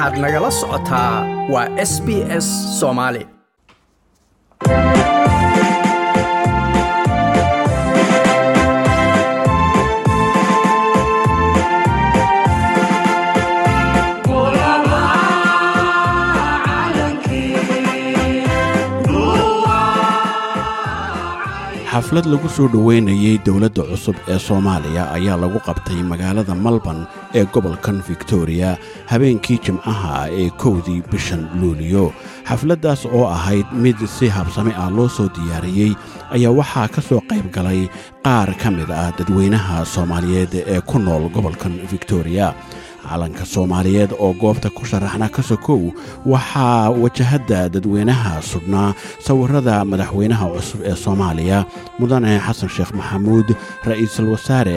waxaad nagala socotaa waa s soomaali xaflad lagu soo dhoweynayey dowladda cusub ee soomaaliya ayaa lagu qabtay magaalada malban ee gobolkan victoriya habeenkii jimcaha ee kowdii bishan luuliyo. Xafladdaas oo ahayd mid si habsami ah loo soo diyaariyey ayaa waxaa ka soo qayb galay qaar ka mid ah dadweynaha soomaaliyeed ee ku nool gobolkan victoriya calanka soomaaliyeed oo goobta ku sharaxna ka sokow waxaa wajahadda dadweynaha sudhnaa sawirrada madaxweynaha cusub ee soomaaliya. Mudane xasan sheekh maxamuud ra'iisul wasaare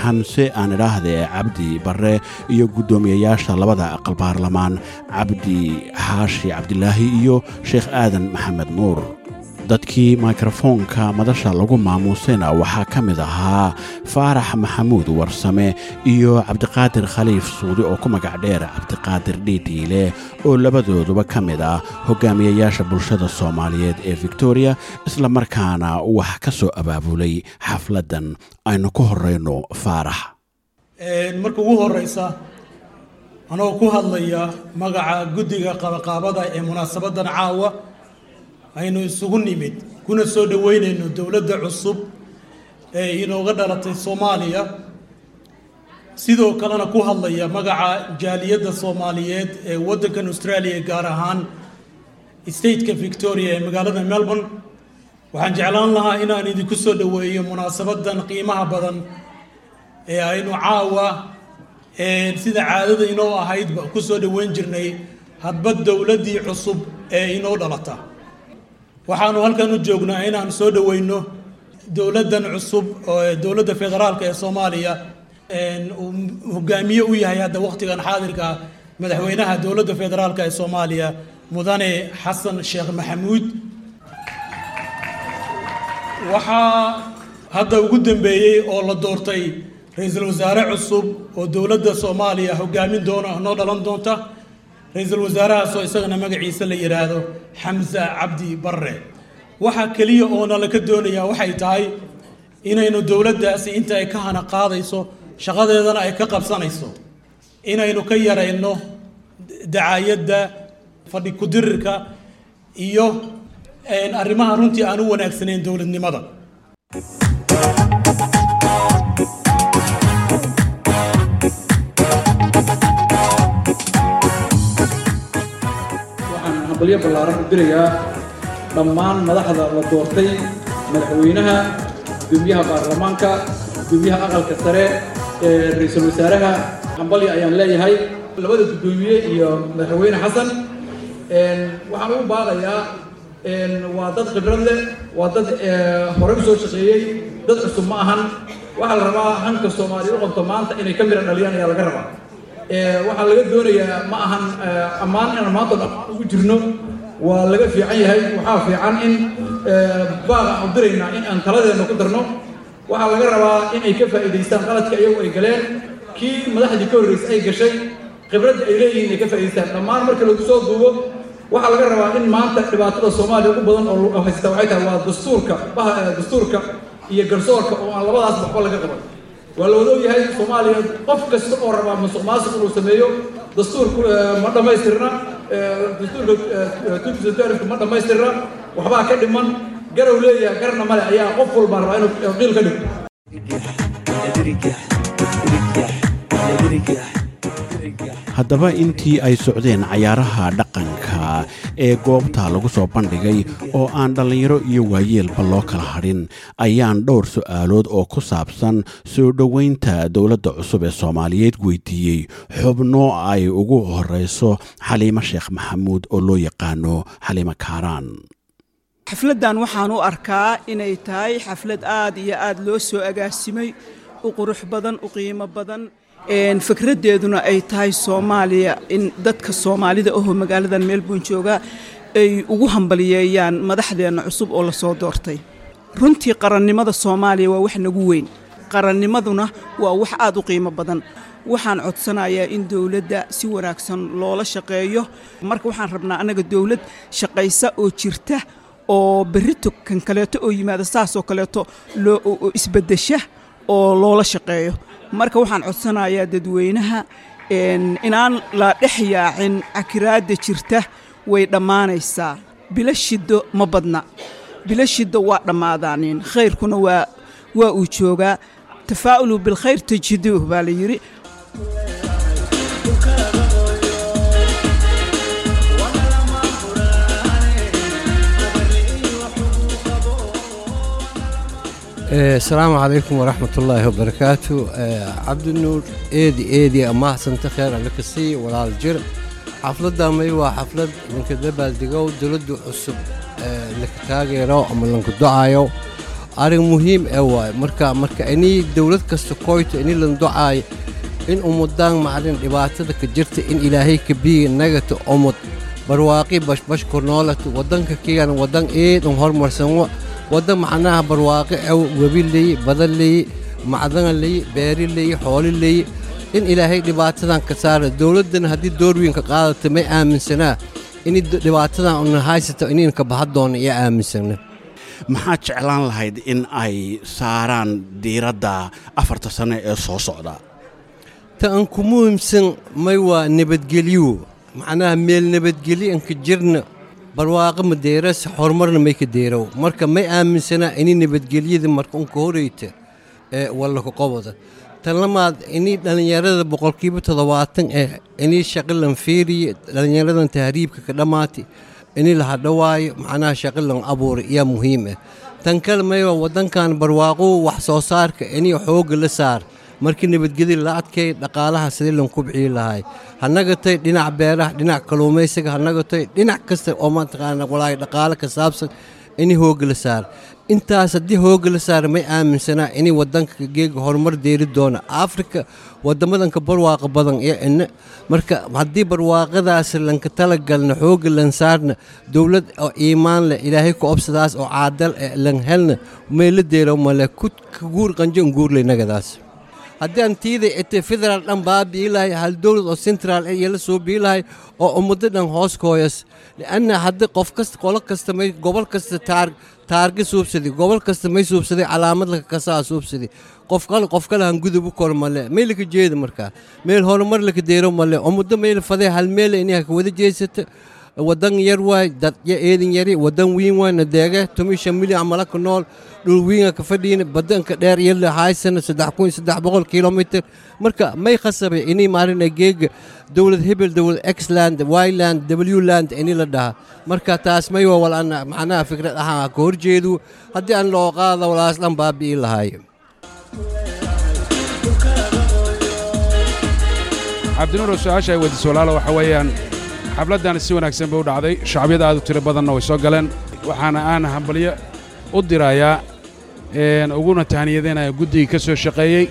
xamse aan idhaahde cabdi barre iyo guddoomiyeyaasha labada aqal baarlamaan cabdi xaashi cabdilaahi iyo sheekh aadan maxamed nuur dadkii mikrofoonka madasha lagu maamuusayna waxaa ka mid ahaa faarax maxamuud warsame iyo cabdiqaadir khaliif suudi oo ku magac dheer cabdiqaadir dhiidhiile oo labadooduba ka mid ah hogaamiyayaasha bulshada soomaaliyeed ee victoriya isla markaana wax ka soo abaabulay xafladdan. Aynu ku horayno faarax marka ugu horeysa anoo ku hadlaya magaca guddiga qabaqaabada ee munaasabadan caawa aynu isugu nimid. Kuna soo dhoweynayno dowladda cusub ee inooga dhalatay soomaaliya. Sidoo kalena ku hadlaya magaca jaaliyadda soomaaliyeed ee waddankan australia gaar ahaan stateka victoria ee magaalada melbourne. Waxaan jeclaan lahaa inaan idinku soo dhoweeyo munaasabadan qiimaha badan ee aynu caawa sida caadada inoo ahaydba ku soo dhoweyn jirnay. Hadba dowladdii cusub ee inoo dhalata waxaanu halkan u joognaa inaan soo dhoweyno dowladdan cusub oo dowladda federaalka ee soomaaliya hogaamiye u yahay hadda wakhtigan xaadirka madaxweynaha dowladda federaalka ee soomaaliya mudane xasan sheekh maxamuud. Waxaa hadda ugu dambeeyey oo la doortay ra'iisul wasaare cusub oo dowladda soomaaliya hogaamin doona noo dhalan doonta ra'iisul wasaarahaasoo isagana magaciisa la yidhaahdo xamse cabdi barre. Waxaa keliya oo nalaka doonayaa waxay tahay inaynu dowladdaasi inta ay ka hana qaadayso shaqadeedana ay ka qabsanayso. Inaynu ka yarayno dacaayadda fadhi kudirirka iyo arrimaha runtii aan u wanaagsanayn dowladnimada hambalyo ballaaran u dirayaa dhammaan madaxda la doortay madaxweynaha gudoomiyaha baarlamaanka gudoomiyaha aqalka sare ee ra'iisul wasaaraha. Hambalyo ayaan leeyahay. Labada guddoomiye iyo madaxweyne xasan waxaan ugu baaqayaa waa dad khibrad leh waa dad horey u soo shaqeeyey. Dad cusub ma ahan. Waxaa la rabaa hanka soomaaliya u qabto maanta inay ka mira dhaliyaan ayaa laga rabaa waxaa laga doonayaa ma ahan ammaan inaan maanta dhammaan ugu jirno. Waa laga fiican yahay waxaa fiican in baaqa aan diraynaa in aan taladeenna ku darno. Waxaa laga rabaa in ay ka faa'iidaystaan qaladka iyagu ay galeen. Kii madaxdii ka horreysay ay gashay khibradda ay leeyihiin ay ka faa'idaystaan dhammaan marka lagu soo duubo waxaa laga rabaa in maanta dhibaatada soomaaliya ugu badan oo haysta waxay tahay waa dastuurka dastuurka iyo garsoorka oo aan labadaas waxba laga qaban waa la wada ogyahay soomaaliya qof kasta oo rabaa musuq maasuq inuu sameeyo dastuurku ma dhammaystirna dastuurka ma dhammaystirna waxbaa ka dhiman garow leeyahay garna male ayaa qof walbaa rabaa inuu qiil ka dhigo haddaba intii ay socdeen cayaaraha dhaqanka ee goobta lagu soo bandhigay oo aan dhallinyaro iyo waayeelba loo kala hadhin ayaan dhowr su'aalood oo ku saabsan soo dhoweynta dowladda cusub ee soomaaliyeed weydiiyey. Xubno ay ugu horrayso xaliimo sheekh maxamuud oo loo yaqaano xaliimo kaaraan. Xafladdan waxaan u arkaa inay tahay xaflad aad iyo aad loo soo agaasimay u qurux badan u qiimo badan fikraddeeduna ay tahay soomaaliya. In dadka soomaalida ahoo magaaladan melbourne jooga ay ugu hambaliyeeyaan madaxdeenna cusub oo la soo doortay. Runtii qarannimada soomaaliya waa wax nagu weyn. Qarannimaduna waa wax aad u qiimo badan. Waxaan codsanayaa in dowladda si wanaagsan loola shaqeeyo. Marka waxaan rabnaa annaga dowlad shaqaysa oo jirta oo berrito kan kaleeto oo yimaada saasoo kaleeto loo isbeddesha oo loola shaqeeyo. Marka waxaan codsanayaa dadweynaha inaan la dhex yaacin cakiraadda jirta way dhammaanaysaa. Bilo shiddo ma badna. Bilo shiddo waa dhammaadaaniin khayrkuna waa waa uu joogaa. Tafaa'ulu bilkhayr tajiduuh baa la yidhi asalaamu calaykum waraxmat ullaahi wabarakaatu cabdinuur eedi eedi amaahsanta kheer alle ka walaal jir. Xafladda may waa xaflad lanka dabaaldegow dowladda cusub laka taageero ama lanka ducaayo. Arrin muhiim ee waay marka marka inii dowlad kasta koyto inii lan ducaayo in umudaan macalin dhibaatada ka jirta in ilaahay ka biyi nagata umud barwaaqi bashbashku noolata waddanka kigan waddan eedan hormarsanwa waddan macnaha barwaaqi ew webi leyi badan leyi macdana leyi beeri leyi xooli leyi in ilaahay dhibaatadan ka saara dowladdana haddii doorwiinka qaadata may aaminsanaa in dhibaatadan una haysato ininka baha doona iyo aaminsana. Maxaad jeclaan lahayd in ay saaraan diiradda afarta sane ee soo socda? Ta aan ku muhiimsan may waa nabadgelyo. Macnaha meel nabadgelyo jirna barwaaqo ma deeras horumarna may ka deerow marka may aaminsanaa inay nabadgelyada marka unka horeyta ee wallaka qoboda tan lamaad inay dhallinyarada boqolkiiba toddobaatan ee inay shaqilan fiiriye dhallinyaradan tahriibka ka dhammaatay inay la hadhawaayo macnaha shaqilan abuuray ayaa muhiim ah tan kale maywa waddankan barwaaqo wax soo saarka inay xoogga la saar markii nabadgedi la adkay dhaqaalaha sidii lan kubcii lahay. Hanagatay dhinac beeraha dhinac kaluumaysiga hanagatay dhinac kasta oo mataqaana walaahi dhaqaale ka saabsan inay hoogga la saar. Intaas haddii hoogga la saara may aaminsanaa inay waddanka geega horumar deeri doona. Afrika wadamadanka barwaaqa badan iyo ina marka haddii barwaaqadaas lanka talagalna xoogga lan saarna dowlad oo iimaan leh ilaahay ku obsadaas oo caadal eh lan helna may la deero male ku guur qanjo nguurley nagadaas haddii aan tiida ete federaal dhan baabi'i lahay hal dowlad oo central iyo la soo bii lahay oo ummaddo dhan hoos kooyas. Lianna haddii qof kasta qolo kasta may gobol kasta taar taarga suubsaday gobol kasta may suubsaday calaamad laka kasaa suubsaday qof kale qof kale han gudub u kor may laka jeeda markaa. Meel horumar laka deero male. Ummaddo may la faday hal meele inay ka wada jeesata waddan yar waay dad ya eedin yari waddan wiin waay nadeege tomi shan milyan amala ka nool dhul wiinga ka fadhiina badanka dheer yalla haysana kilomitr marka may khasabay inay maarina geega dowlad hebel dowlad xland wyland wland ini la dhaha. Marka taas may waa walana macnaha fikrad ahaan ka horjeedu haddii aan loo qaada walaas dhan baabi'i lahay. Cabdinuuro su'aasha ay waxa weeyaan xafladdan si wanaagsan bay u dhacday. Shacbiyada aad u tiro badanna way soo galeen. Waxaana aan hambalyo u dirayaa uguna tahniyadaynaya guddigii ka soo shaqeeyey.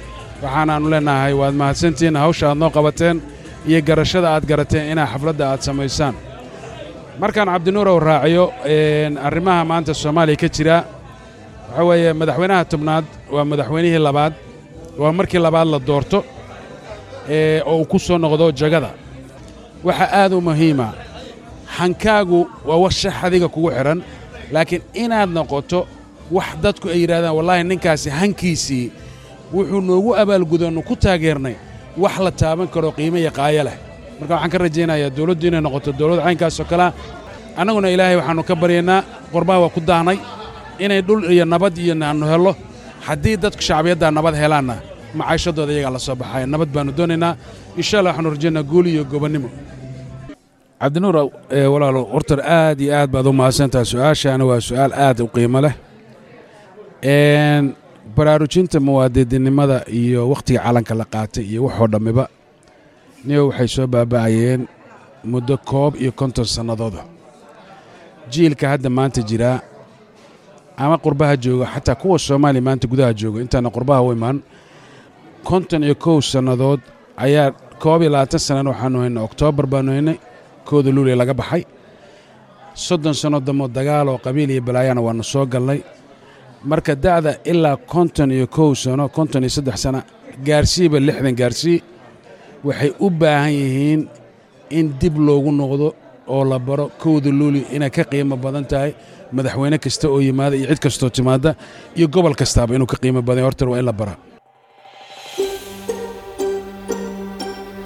Waxaanaannu leennahay waad mahadsantihiin hawsha aad noo qabateen iyo garashada aad garateen inaa xafladda aad samaysaan. Markaan cabdinuurow raaciyo arrimaha maanta soomaaliya ka jira waxaa weeye madaxweynaha tobnaad waa madaxweynihii labaad. Waa markii labaad la doorto oo uu ku soo noqdo jagada waxaa aad u muhiima. Hankaagu waa wax shax adiga kugu xidhan laakiin inaad noqoto wax dadku ay yidhahdaan wallaahi ninkaasi hankiisii wuxuu noogu abaalgudannu ku taageernay wax la taaban karo qiimo iyo qaayo leh. Marka waxaan ka rajaynayaa dawladdu inay noqoto dawlad caynkaasoo kalea annaguna ilaahay waxaannu ka baryaynaa qorbaha waa ku daahnay inay dhul iyo nabad iyo naannu hello. Haddii dadku shacbiyaddaa nabad helaanna macaashadooda iyagaa la soo baxaya. Nabad baannu doonaynaa. Insha allah waxaanu rajaynaa guul iyo gobonnimo cabdinuur walaalo hortar aad iyo aad baad u mahadsantaha su'aashaana waa su'aal aad u qiimo leh. Baraarujinta muwaadidinimada iyo wakhtiga calanka la qaatay iyo waxoo dhammiba niyo waxay soo baaba'ayeen muddo koob iyo konton sannadooda jiilka hadda maanta jiraa ama qurbaha jooga xataa kuwa soomaaliya maanta gudaha jooga intaana qurbaha u imaan konton iyo kow sannadood ayaa koob iyo labaatan sannan waxaanu haynay oktoobar baanu haynay kooda luuliya laga baxay. Soddon sanno dammo dagaal oo qabiil iyo balaayana waannu soo galnay. Marka da'da ilaa konton iyo kow sano konton iyo saddex sano gaarsiiba lixdan gaarsii waxay u baahan yihiin in dib loogu noqdo oo la baro kowda luuli inay ka qiimo badan tahay madaxweyne kasta oo yimaada iyo cid kastoo timaadda iyo gobol kastaaba inuu ka qiimo badan yahay. Horta waa in la baraa